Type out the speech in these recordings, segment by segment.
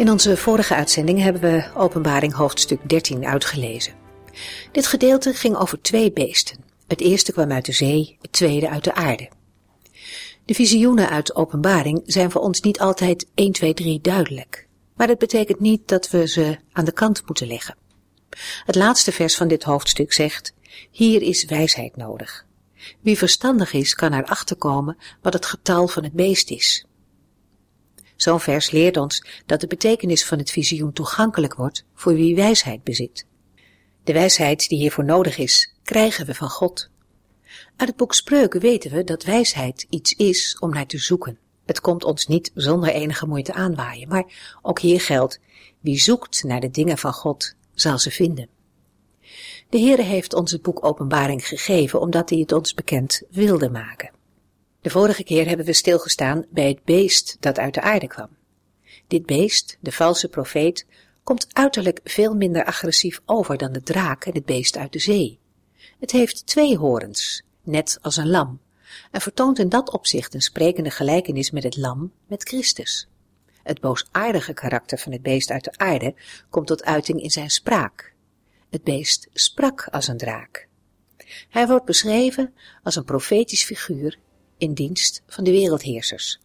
In onze vorige uitzending hebben we Openbaring hoofdstuk 13 uitgelezen. Dit gedeelte ging over twee beesten. Het eerste kwam uit de zee, het tweede uit de aarde. De visioenen uit Openbaring zijn voor ons niet altijd 1, 2, 3 duidelijk. Maar dat betekent niet dat we ze aan de kant moeten leggen. Het laatste vers van dit hoofdstuk zegt, hier is wijsheid nodig. Wie verstandig is, kan erachter komen wat het getal van het beest is. Zo'n vers leert ons dat de betekenis van het visioen toegankelijk wordt voor wie wijsheid bezit. De wijsheid die hiervoor nodig is, krijgen we van God. Uit het boek Spreuken weten we dat wijsheid iets is om naar te zoeken. Het komt ons niet zonder enige moeite aanwaaien, maar ook hier geldt, wie zoekt naar de dingen van God, zal ze vinden. De Heere heeft ons het boek Openbaring gegeven omdat hij het ons bekend wilde maken. De vorige keer hebben we stilgestaan bij het beest dat uit de aarde kwam. Dit beest, de valse profeet, komt uiterlijk veel minder agressief over dan de draak en het beest uit de zee. Het heeft twee horens, net als een lam, en vertoont in dat opzicht een sprekende gelijkenis met het lam met Christus. Het boosaardige karakter van het beest uit de aarde komt tot uiting in zijn spraak. Het beest sprak als een draak. Hij wordt beschreven als een profetisch figuur in dienst van de wereldheersers.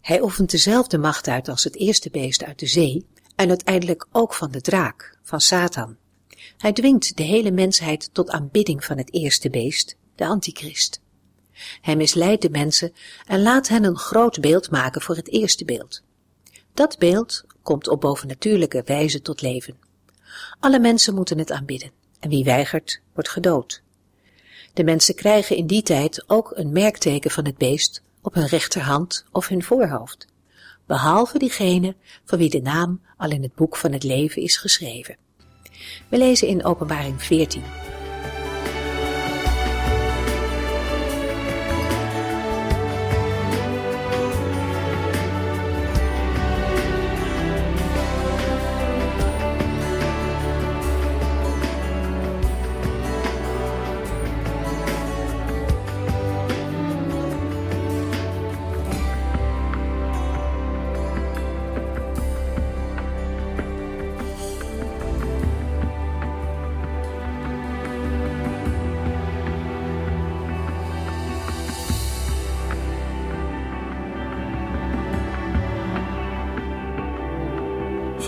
Hij oefent dezelfde macht uit als het eerste beest uit de zee en uiteindelijk ook van de draak, van Satan. Hij dwingt de hele mensheid tot aanbidding van het eerste beest, de antichrist. Hij misleidt de mensen en laat hen een groot beeld maken voor het eerste beeld. Dat beeld komt op bovennatuurlijke wijze tot leven. Alle mensen moeten het aanbidden en wie weigert, wordt gedood. De mensen krijgen in die tijd ook een merkteken van het beest op hun rechterhand of hun voorhoofd, behalve diegene van wie de naam al in het boek van het leven is geschreven. We lezen in Openbaring 14.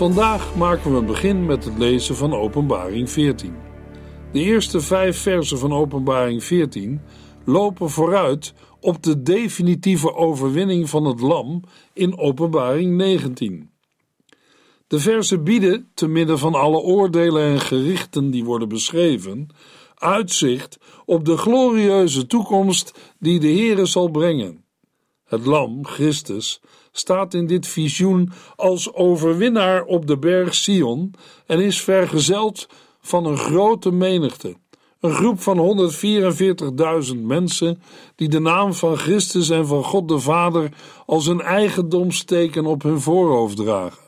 Vandaag maken we een begin met het lezen van Openbaring 14. De eerste vijf versen van Openbaring 14 lopen vooruit op de definitieve overwinning van het Lam in Openbaring 19. De versen bieden, te midden van alle oordelen en gerichten die worden beschreven, uitzicht op de glorieuze toekomst die de Heere zal brengen. Het Lam, Christus, staat in dit visioen als overwinnaar op de berg Sion en is vergezeld van een grote menigte. Een groep van 144.000 mensen die de naam van Christus en van God de Vader als een eigendomsteken op hun voorhoofd dragen.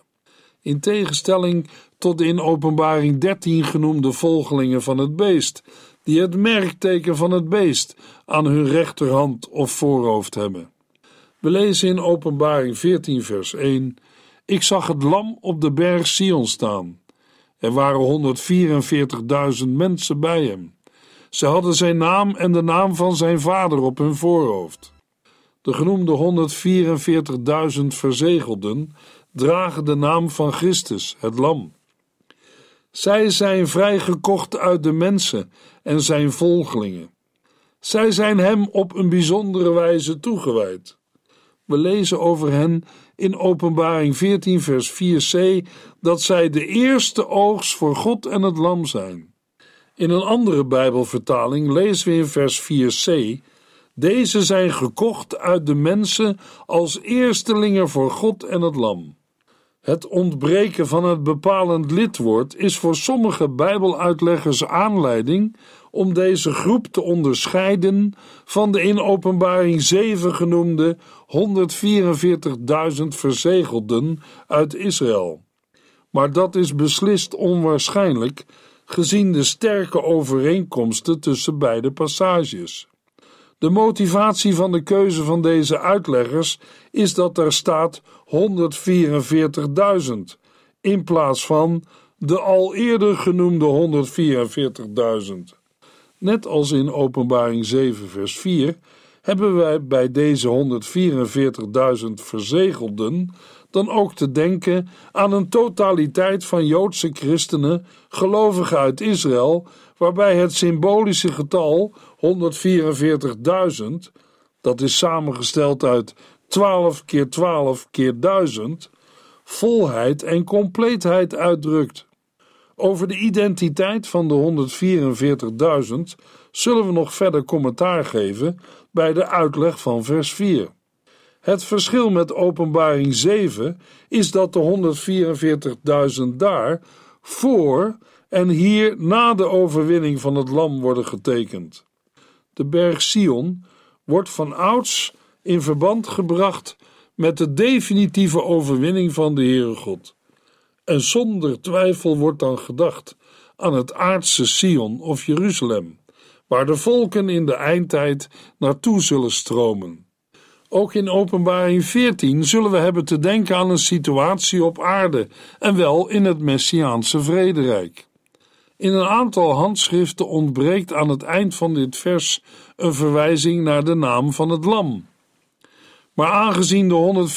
In tegenstelling tot de in Openbaring 13 genoemde volgelingen van het beest, die het merkteken van het beest aan hun rechterhand of voorhoofd hebben. We lezen in Openbaring 14, vers 1: Ik zag het lam op de berg Sion staan. Er waren 144.000 mensen bij hem. Ze hadden zijn naam en de naam van zijn vader op hun voorhoofd. De genoemde 144.000 verzegelden dragen de naam van Christus, het Lam. Zij zijn vrijgekocht uit de mensen en zijn volgelingen. Zij zijn hem op een bijzondere wijze toegewijd. We lezen over hen in Openbaring 14, vers 4c, dat zij de eerste oogst voor God en het Lam zijn. In een andere Bijbelvertaling lezen we in vers 4c: Deze zijn gekocht uit de mensen als eerstelingen voor God en het Lam. Het ontbreken van het bepalend lidwoord is voor sommige Bijbeluitleggers aanleiding om deze groep te onderscheiden van de in Openbaring 7 genoemde 144.000 verzegelden uit Israël. Maar dat is beslist onwaarschijnlijk, gezien de sterke overeenkomsten tussen beide passages. De motivatie van de keuze van deze uitleggers is dat er staat 144.000 in plaats van de al eerder genoemde 144.000. Net als in Openbaring 7, vers 4 hebben wij bij deze 144.000 verzegelden dan ook te denken aan een totaliteit van Joodse christenen, gelovigen uit Israël, waarbij het symbolische getal 144.000, dat is samengesteld uit 12 keer 12 keer 1000, volheid en compleetheid uitdrukt. Over de identiteit van de 144.000 zullen we nog verder commentaar geven bij de uitleg van vers 4. Het verschil met Openbaring 7 is dat de 144.000 daar voor en hier na de overwinning van het Lam worden getekend. De berg Sion wordt van ouds in verband gebracht met de definitieve overwinning van de Heere God. En zonder twijfel wordt dan gedacht aan het aardse Sion of Jeruzalem, waar de volken in de eindtijd naartoe zullen stromen. Ook in Openbaring 14 zullen we hebben te denken aan een situatie op aarde, en wel in het Messiaanse vrederijk. In een aantal handschriften ontbreekt aan het eind van dit vers een verwijzing naar de naam van het Lam. Maar aangezien de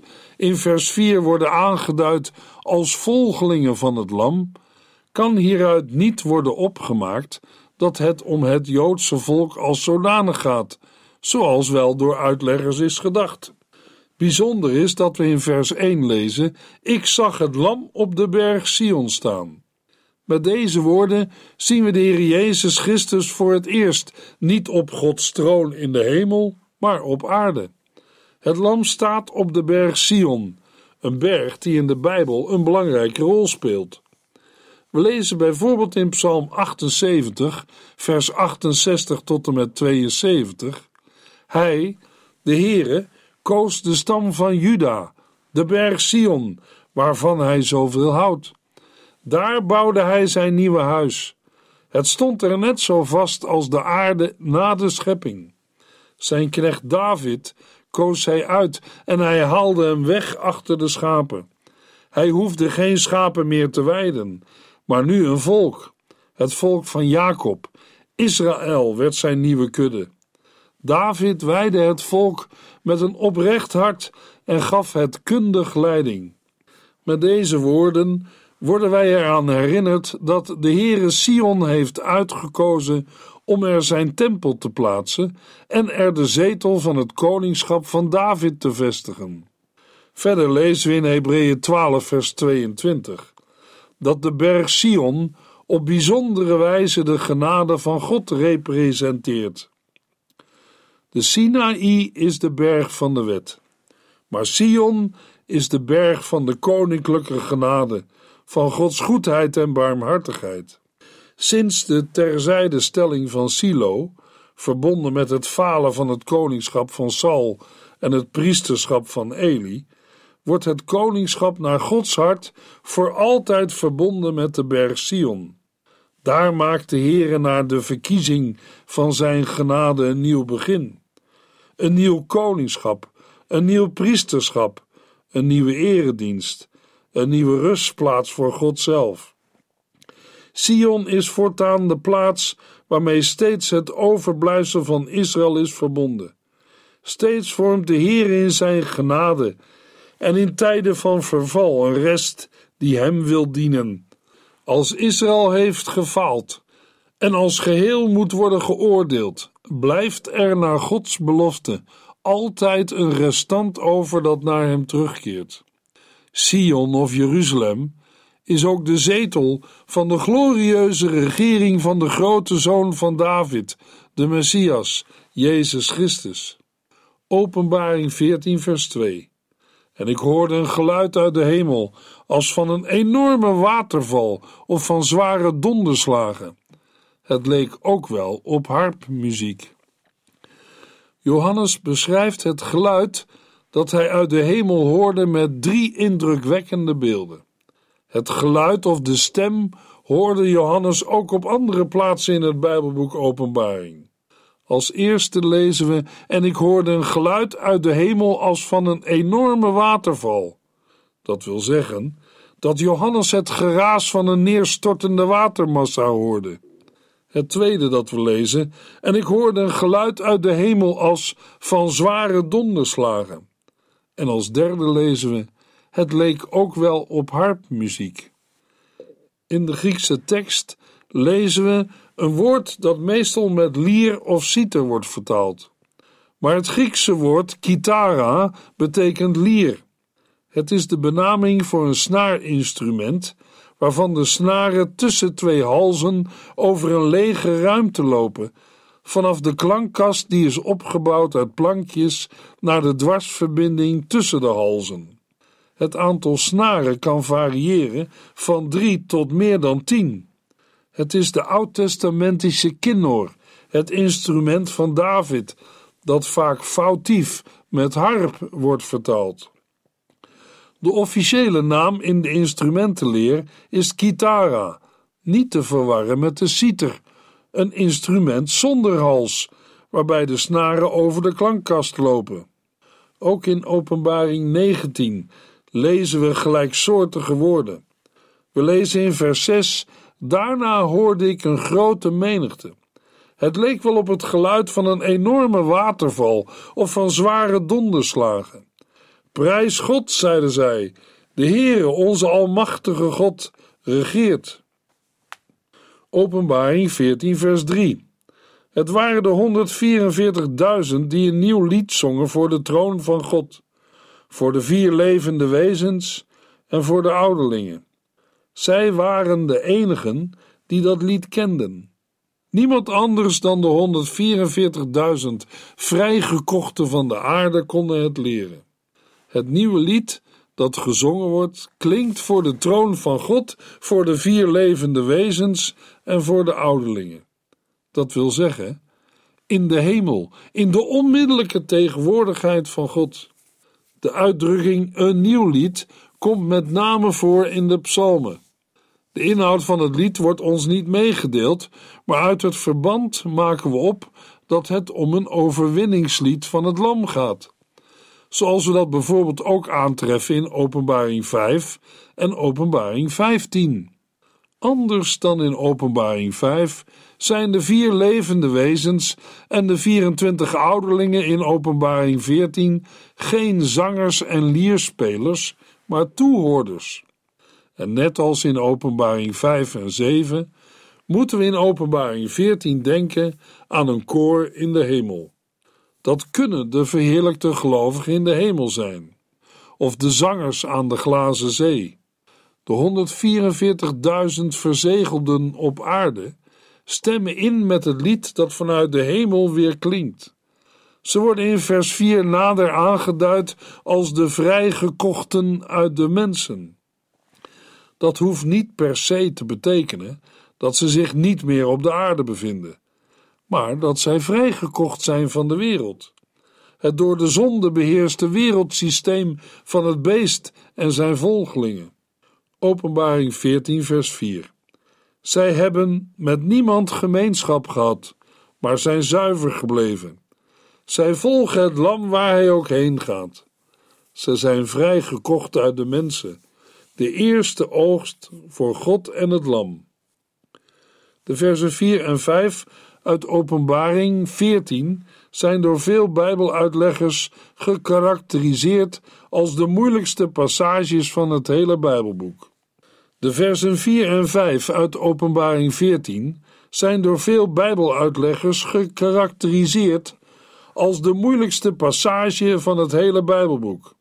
144.000 in vers 4 worden aangeduid als volgelingen van het Lam, kan hieruit niet worden opgemaakt dat het om het Joodse volk als zodanig gaat, zoals wel door uitleggers is gedacht. Bijzonder is dat we in vers 1 lezen: Ik zag het lam op de berg Sion staan. Met deze woorden zien we de Heer Jezus Christus voor het eerst niet op Gods troon in de hemel, maar op aarde. Het lam staat op de berg Sion, een berg die in de Bijbel een belangrijke rol speelt. We lezen bijvoorbeeld in Psalm 78, vers 68 tot en met 72: Hij, de Heere, koos de stam van Juda, de berg Sion, waarvan hij zoveel houdt. Daar bouwde hij zijn nieuwe huis. Het stond er net zo vast als de aarde na de schepping. Zijn knecht David koos hij uit en hij haalde hem weg achter de schapen. Hij hoefde geen schapen meer te weiden, maar nu een volk, het volk van Jacob. Israël werd zijn nieuwe kudde. David weidde het volk met een oprecht hart en gaf het kundig leiding. Met deze woorden worden wij eraan herinnerd dat de Heere Sion heeft uitgekozen om er zijn tempel te plaatsen en er de zetel van het koningschap van David te vestigen. Verder lezen we in Hebreeën 12 vers 22 dat de berg Sion op bijzondere wijze de genade van God representeert. De Sinaï is de berg van de wet, maar Sion is de berg van de koninklijke genade, van Gods goedheid en barmhartigheid. Sinds de terzijde stelling van Silo, verbonden met het falen van het koningschap van Saul en het priesterschap van Eli, wordt het koningschap naar Gods hart voor altijd verbonden met de berg Sion. Daar maakt de Heere naar de verkiezing van zijn genade een nieuw begin. Een nieuw koningschap, een nieuw priesterschap, een nieuwe eredienst, een nieuwe rustplaats voor God zelf. Sion is voortaan de plaats waarmee steeds het overblijfsel van Israël is verbonden. Steeds vormt de Heer in zijn genade en in tijden van verval een rest die hem wil dienen. Als Israël heeft gefaald en als geheel moet worden geoordeeld, blijft er naar Gods belofte altijd een restant over dat naar hem terugkeert. Sion of Jeruzalem is ook de zetel van de glorieuze regering van de grote zoon van David, de Messias, Jezus Christus. Openbaring 14, vers 2. En ik hoorde een geluid uit de hemel, als van een enorme waterval of van zware donderslagen. Het leek ook wel op harpmuziek. Johannes beschrijft het geluid dat hij uit de hemel hoorde met drie indrukwekkende beelden. Het geluid of de stem hoorde Johannes ook op andere plaatsen in het Bijbelboek Openbaring. Als eerste lezen we: En ik hoorde een geluid uit de hemel als van een enorme waterval. Dat wil zeggen dat Johannes het geraas van een neerstortende watermassa hoorde. Het tweede dat we lezen: En ik hoorde een geluid uit de hemel als van zware donderslagen. En als derde lezen we: Het leek ook wel op harpmuziek. In de Griekse tekst lezen we een woord dat meestal met lier of citer wordt vertaald. Maar het Griekse woord kitara betekent lier. Het is de benaming voor een snaarinstrument waarvan de snaren tussen twee halzen over een lege ruimte lopen, vanaf de klankkast die is opgebouwd uit plankjes naar de dwarsverbinding tussen de halzen. Het aantal snaren kan variëren van drie tot meer dan tien. Het is de oud-testamentische kinnor, het instrument van David, dat vaak foutief met harp wordt vertaald. De officiële naam in de instrumentenleer is kitara, niet te verwarren met de citer, een instrument zonder hals, waarbij de snaren over de klankkast lopen. Ook in Openbaring 19 lezen we gelijksoortige woorden. We lezen in vers 6: Daarna hoorde ik een grote menigte. Het leek wel op het geluid van een enorme waterval of van zware donderslagen. Prijs God, zeiden zij, de Heere, onze Almachtige God, regeert. Openbaring 14, vers 3. Het waren de 144.000 die een nieuw lied zongen voor de troon van God, voor de vier levende wezens en voor de ouderlingen. Zij waren de enigen die dat lied kenden. Niemand anders dan de 144.000 vrijgekochten van de aarde konden het leren. Het nieuwe lied dat gezongen wordt, klinkt voor de troon van God, voor de vier levende wezens en voor de ouderlingen. Dat wil zeggen, in de hemel, in de onmiddellijke tegenwoordigheid van God. De uitdrukking een nieuw lied komt met name voor in de psalmen. De inhoud van het lied wordt ons niet meegedeeld, maar uit het verband maken we op dat het om een overwinningslied van het Lam gaat. Zoals we dat bijvoorbeeld ook aantreffen in Openbaring 5 en Openbaring 15. Anders dan in Openbaring 5 zijn de vier levende wezens en de 24 ouderlingen in Openbaring 14 geen zangers en lierspelers, maar toehoorders. En net als in Openbaring 5 en 7 moeten we in Openbaring 14 denken aan een koor in de hemel. Dat kunnen de verheerlijkte gelovigen in de hemel zijn, of de zangers aan de glazen zee. De 144.000 verzegelden op aarde stemmen in met het lied dat vanuit de hemel weer klinkt. Ze worden in vers 4 nader aangeduid als de vrijgekochten uit de mensen. Dat hoeft niet per se te betekenen dat ze zich niet meer op de aarde bevinden, maar dat zij vrijgekocht zijn van de wereld. Het door de zonde beheerste wereldsysteem van het beest en zijn volgelingen. Openbaring 14, vers 4. Zij hebben met niemand gemeenschap gehad, maar zijn zuiver gebleven. Zij volgen het lam waar hij ook heen gaat. Ze zijn vrijgekocht uit de mensen de eerste oogst voor God en het Lam. De versen 4 en 5 uit Openbaring 14 zijn door veel Bijbeluitleggers gekarakteriseerd als de moeilijkste passages van het hele Bijbelboek. De versen 4 en 5 uit Openbaring 14 zijn door veel Bijbeluitleggers gekarakteriseerd als de moeilijkste passage van het hele Bijbelboek.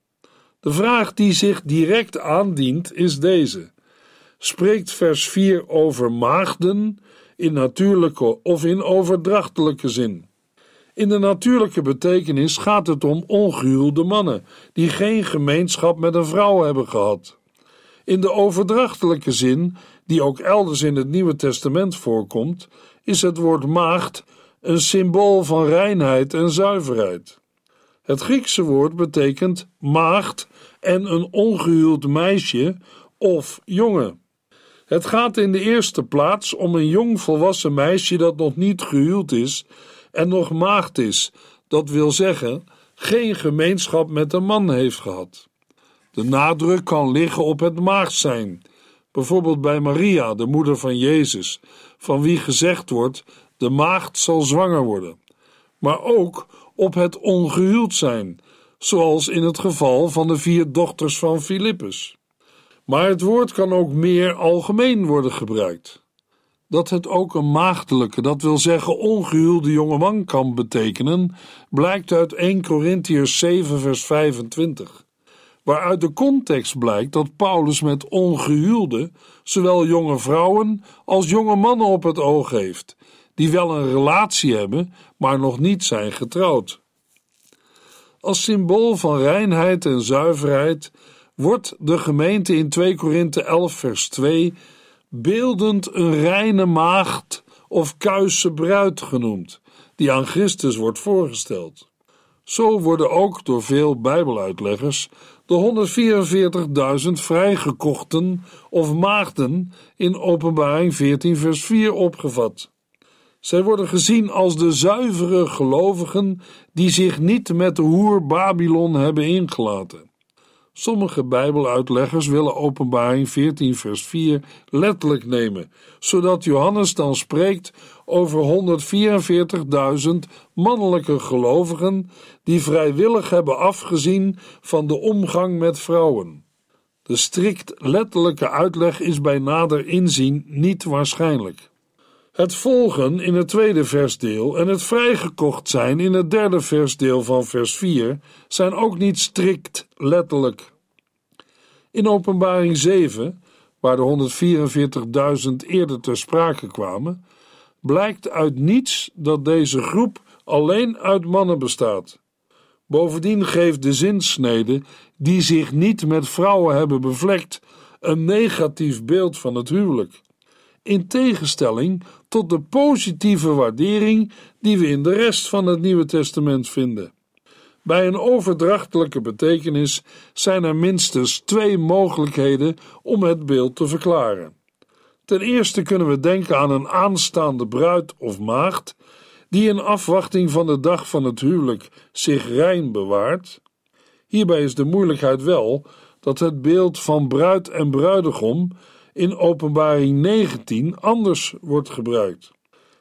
De vraag die zich direct aandient is deze: Spreekt vers 4 over maagden in natuurlijke of in overdrachtelijke zin? In de natuurlijke betekenis gaat het om ongehuwde mannen die geen gemeenschap met een vrouw hebben gehad. In de overdrachtelijke zin, die ook elders in het Nieuwe Testament voorkomt, is het woord maagd een symbool van reinheid en zuiverheid. Het Griekse woord betekent maagd en een ongehuwd meisje of jongen. Het gaat in de eerste plaats om een jong volwassen meisje dat nog niet gehuwd is en nog maagd is, dat wil zeggen geen gemeenschap met een man heeft gehad. De nadruk kan liggen op het maagd zijn, bijvoorbeeld bij Maria, de moeder van Jezus, van wie gezegd wordt: de maagd zal zwanger worden, maar ook op het ongehuwd zijn, zoals in het geval van de vier dochters van Filippus. Maar het woord kan ook meer algemeen worden gebruikt. Dat het ook een maagdelijke, dat wil zeggen ongehuwde jongeman kan betekenen, blijkt uit 1 Corinthiërs 7 vers 25 waaruit de context blijkt dat Paulus met ongehuwde zowel jonge vrouwen als jonge mannen op het oog heeft, die wel een relatie hebben, maar nog niet zijn getrouwd. Als symbool van reinheid en zuiverheid wordt de gemeente in 2 Korinthe 11 vers 2 beeldend een reine maagd of kuisse bruid genoemd, die aan Christus wordt voorgesteld. Zo worden ook door veel Bijbeluitleggers de 144.000 vrijgekochten of maagden in Openbaring 14 vers 4 opgevat. Zij worden gezien als de zuivere gelovigen die zich niet met de hoer Babylon hebben ingelaten. Sommige Bijbeluitleggers willen Openbaring 14, vers 4 letterlijk nemen, zodat Johannes dan spreekt over 144.000 mannelijke gelovigen die vrijwillig hebben afgezien van de omgang met vrouwen. De strikt letterlijke uitleg is bij nader inzien niet waarschijnlijk. Het volgen in het tweede versdeel en het vrijgekocht zijn in het derde versdeel van vers 4 zijn ook niet strikt letterlijk. In Openbaring 7, waar de 144.000 eerder ter sprake kwamen, blijkt uit niets dat deze groep alleen uit mannen bestaat. Bovendien geeft de zinsnede, die zich niet met vrouwen hebben bevlekt, een negatief beeld van het huwelijk in tegenstelling tot de positieve waardering die we in de rest van het Nieuwe Testament vinden. Bij een overdrachtelijke betekenis zijn er minstens twee mogelijkheden om het beeld te verklaren. Ten eerste kunnen we denken aan een aanstaande bruid of maagd, die in afwachting van de dag van het huwelijk zich rein bewaart. Hierbij is de moeilijkheid wel dat het beeld van bruid en bruidegom in Openbaring 19 anders wordt gebruikt.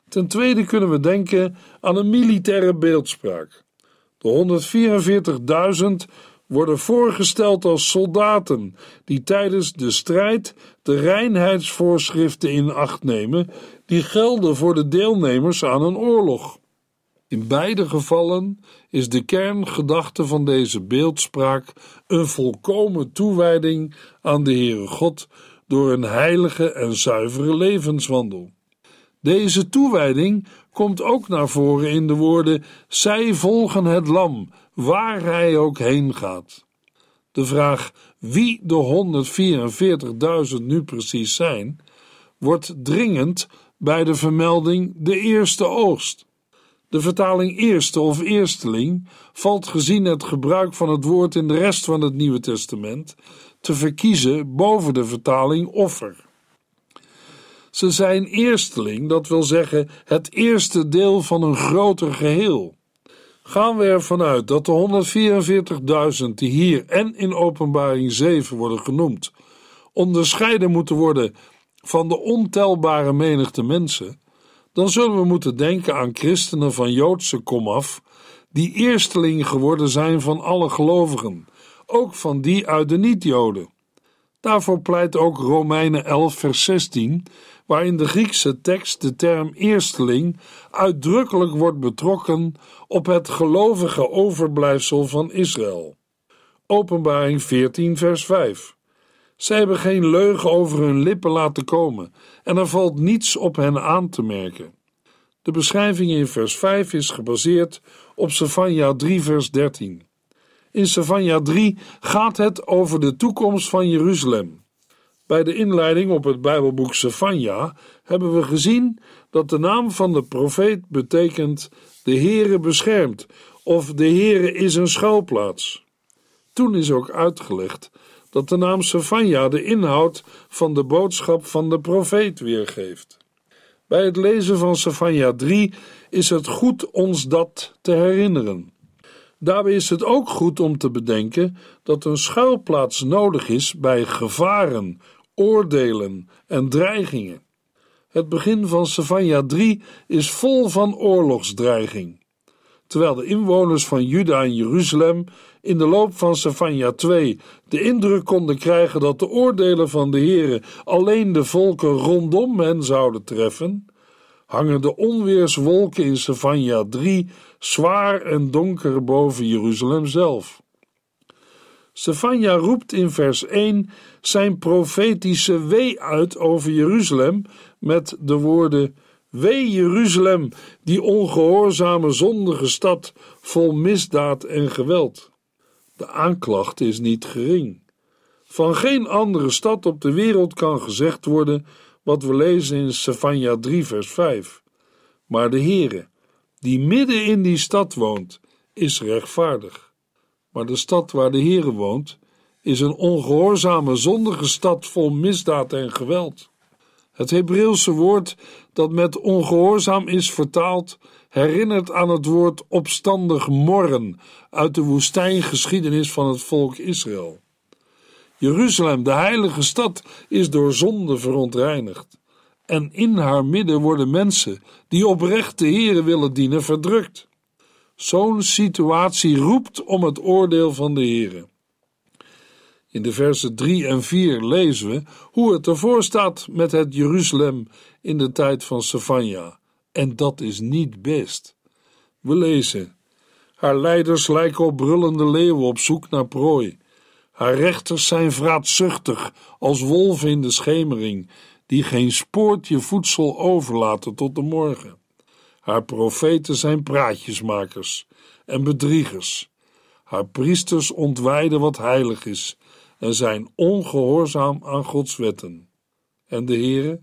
Ten tweede kunnen we denken aan een militaire beeldspraak. De 144.000 worden voorgesteld als soldaten die tijdens de strijd de reinheidsvoorschriften in acht nemen die gelden voor de deelnemers aan een oorlog. In beide gevallen is de kerngedachte van deze beeldspraak een volkomen toewijding aan de Heere God door een heilige en zuivere levenswandel. Deze toewijding komt ook naar voren in de woorden: Zij volgen het Lam, waar hij ook heen gaat. De vraag wie de 144.000 nu precies zijn, wordt dringend bij de vermelding de eerste oogst. De vertaling eerste of eersteling valt gezien het gebruik van het woord in de rest van het Nieuwe Testament te verkiezen boven de vertaling offer. Ze zijn eersteling, dat wil zeggen het eerste deel van een groter geheel. Gaan we ervan uit dat de 144.000 die hier en in Openbaring 7 worden genoemd, onderscheiden moeten worden van de ontelbare menigte mensen, dan zullen we moeten denken aan christenen van Joodse komaf, die eersteling geworden zijn van alle gelovigen, ook van die uit de niet-Joden. Daarvoor pleit ook Romeinen 11, vers 16, waarin de Griekse tekst de term eersteling uitdrukkelijk wordt betrokken op het gelovige overblijfsel van Israël. Openbaring 14, vers 5. Zij hebben geen leugen over hun lippen laten komen, en er valt niets op hen aan te merken. De beschrijving in vers 5 is gebaseerd op Sefania 3 vers 13. In Sefania 3 gaat het over de toekomst van Jeruzalem. Bij de inleiding op het Bijbelboek Sefania hebben we gezien dat de naam van de profeet betekent de Heere beschermt of de Heere is een schuilplaats. Toen is ook uitgelegd dat de naam Sefania de inhoud van de boodschap van de profeet weergeeft. Bij het lezen van Sefania 3 is het goed ons dat te herinneren. Daarbij is het ook goed om te bedenken dat een schuilplaats nodig is bij gevaren, oordelen en dreigingen. Het begin van Sefania 3 is vol van oorlogsdreiging. Terwijl de inwoners van Juda en Jeruzalem in de loop van Sefania 2 de indruk konden krijgen dat de oordelen van de Heere alleen de volken rondom hen zouden treffen, hangen de onweerswolken in Sefania 3 zwaar en donker boven Jeruzalem zelf. Stefania roept in vers 1 zijn profetische wee uit over Jeruzalem met de woorden: Wee Jeruzalem, die ongehoorzame zondige stad vol misdaad en geweld. De aanklacht is niet gering. Van geen andere stad op de wereld kan gezegd worden wat we lezen in Stefania 3 vers 5. Maar de Heere, die midden in die stad woont, is rechtvaardig. Maar de stad waar de Heere woont, is een ongehoorzame, zondige stad vol misdaad en geweld. Het Hebreeuwse woord dat met ongehoorzaam is vertaald, herinnert aan het woord opstandig morren uit de woestijngeschiedenis van het volk Israël. Jeruzalem, de heilige stad, is door zonde verontreinigd. En in haar midden worden mensen die oprecht de Heere willen dienen verdrukt. Zo'n situatie roept om het oordeel van de Heere. In de versen 3 en 4 lezen we hoe het ervoor staat met het Jeruzalem in de tijd van Sefania. En dat is niet best. We lezen: Haar leiders lijken op brullende leeuwen op zoek naar prooi. Haar rechters zijn vraatzuchtig als wolven in de schemering, die geen spoortje voedsel overlaten tot de morgen. Haar profeten zijn praatjesmakers en bedriegers. Haar priesters ontwijden wat heilig is en zijn ongehoorzaam aan Gods wetten. En de Heere?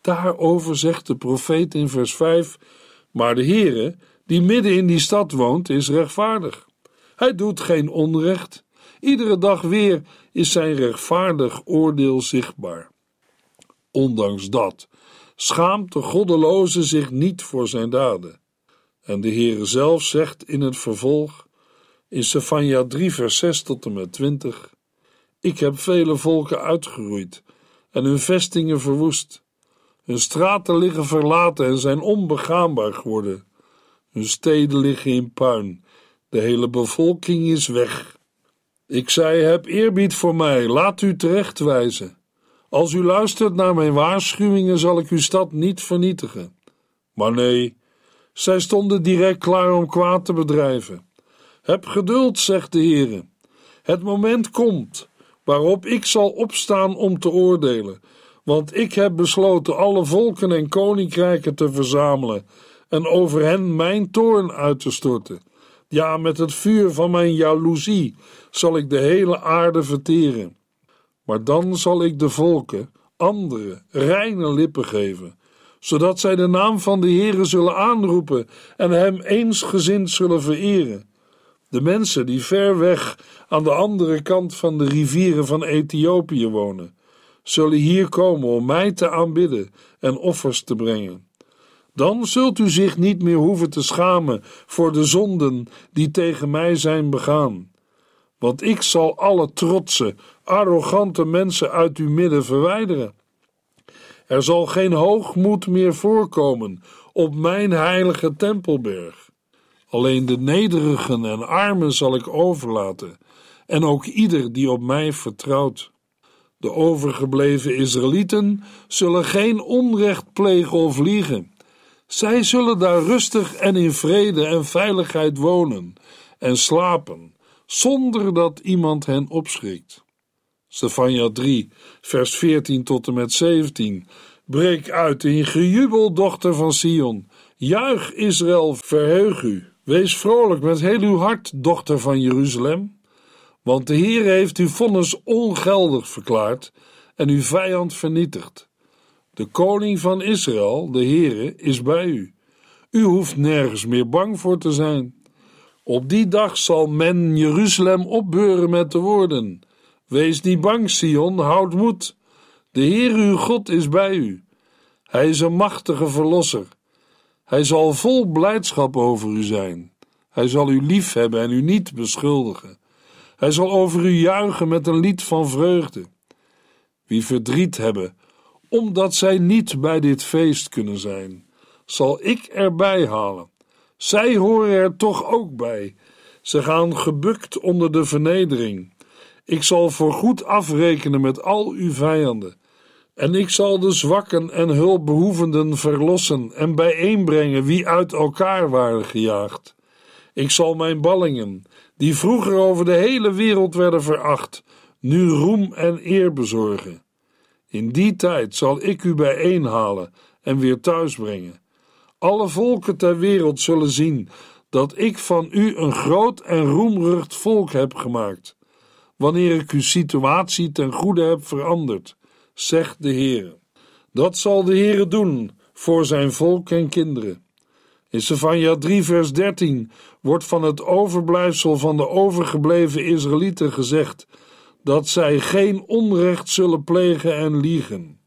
Daarover zegt de profeet in vers 5: Maar de Heere, die midden in die stad woont, is rechtvaardig. Hij doet geen onrecht. Iedere dag weer is zijn rechtvaardig oordeel zichtbaar. Ondanks dat schaamt de goddeloze zich niet voor zijn daden. En de Heere zelf zegt in het vervolg, in Sefania 3 vers 6 tot en met 20, Ik heb vele volken uitgeroeid en hun vestingen verwoest. Hun straten liggen verlaten en zijn onbegaanbaar geworden. Hun steden liggen in puin. De hele bevolking is weg. Ik zei: Heb eerbied voor mij, laat u terechtwijzen. Als u luistert naar mijn waarschuwingen, zal ik uw stad niet vernietigen. Maar nee, zij stonden direct klaar om kwaad te bedrijven. Heb geduld, zegt de Heer. Het moment komt waarop ik zal opstaan om te oordelen, want ik heb besloten alle volken en koninkrijken te verzamelen en over hen mijn toorn uit te storten. Ja, met het vuur van mijn jaloezie zal ik de hele aarde verteren. Maar dan zal ik de volken andere, reine lippen geven, zodat zij de naam van de Heere zullen aanroepen en hem eensgezind zullen vereren. De mensen die ver weg aan de andere kant van de rivieren van Ethiopië wonen, zullen hier komen om mij te aanbidden en offers te brengen. Dan zult u zich niet meer hoeven te schamen voor de zonden die tegen mij zijn begaan. Want ik zal alle trotse, arrogante mensen uit uw midden verwijderen. Er zal geen hoogmoed meer voorkomen op mijn heilige tempelberg. Alleen de nederigen en armen zal ik overlaten, en ook ieder die op mij vertrouwt. De overgebleven Israëlieten zullen geen onrecht plegen of liegen. Zij zullen daar rustig en in vrede en veiligheid wonen en slapen, zonder dat iemand hen opschrikt. Stefania 3, vers 14 tot en met 17. Breek uit in gejubel, dochter van Sion. Juich, Israël, verheug u. Wees vrolijk met heel uw hart, dochter van Jeruzalem. Want de Heer heeft uw vonnis ongeldig verklaard en uw vijand vernietigd. De koning van Israël, de Heere, is bij u. U hoeft nergens meer bang voor te zijn. Op die dag zal men Jeruzalem opbeuren met de woorden: Wees niet bang, Sion, houd moed. De Heer uw God is bij u. Hij is een machtige verlosser. Hij zal vol blijdschap over u zijn. Hij zal u lief hebben en u niet beschuldigen. Hij zal over u juichen met een lied van vreugde. Wie verdriet hebben, omdat zij niet bij dit feest kunnen zijn, zal ik erbij halen. Zij horen er toch ook bij. Ze gaan gebukt onder de vernedering. Ik zal voorgoed afrekenen met al uw vijanden. En ik zal de zwakken en hulpbehoevenden verlossen en bijeenbrengen wie uit elkaar waren gejaagd. Ik zal mijn ballingen, die vroeger over de hele wereld werden veracht, nu roem en eer bezorgen. In die tijd zal ik u bijeenhalen en weer thuisbrengen. Alle volken ter wereld zullen zien dat ik van u een groot en roemrucht volk heb gemaakt, wanneer ik uw situatie ten goede heb veranderd, zegt de Heer. Dat zal de Heer doen voor zijn volk en kinderen. In Sefania 3 vers 13 wordt van het overblijfsel van de overgebleven Israëlieten gezegd dat zij geen onrecht zullen plegen en liegen.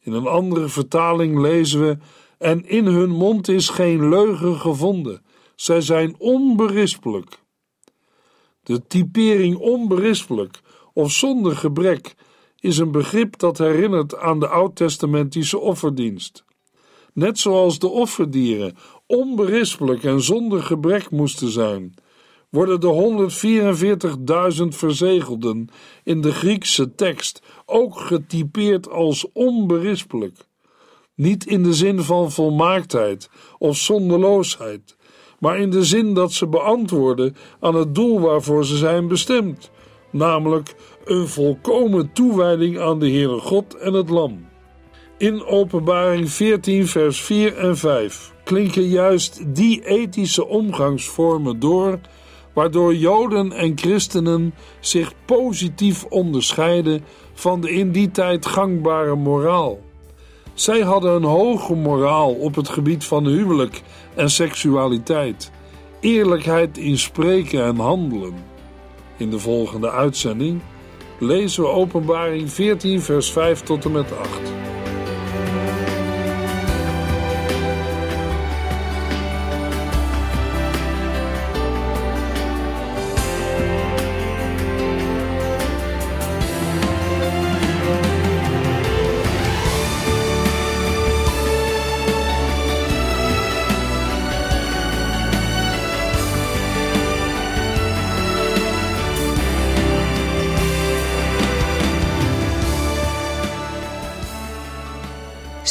In een andere vertaling lezen we: En in hun mond is geen leugen gevonden. Zij zijn onberispelijk. De typering onberispelijk of zonder gebrek is een begrip dat herinnert aan de oud-testamentische offerdienst. Net zoals de offerdieren onberispelijk en zonder gebrek moesten zijn, worden de 144.000 verzegelden in de Griekse tekst ook getypeerd als onberispelijk. Niet in de zin van volmaaktheid of zonderloosheid, maar in de zin dat ze beantwoorden aan het doel waarvoor ze zijn bestemd, namelijk een volkomen toewijding aan de Heere God en het Lam. In Openbaring 14, vers 4 en 5 klinken juist die ethische omgangsvormen door waardoor Joden en christenen zich positief onderscheiden van de in die tijd gangbare moraal. Zij hadden een hoge moraal op het gebied van huwelijk en seksualiteit, eerlijkheid in spreken en handelen. In de volgende uitzending lezen we Openbaring 14, vers 5 tot en met 8.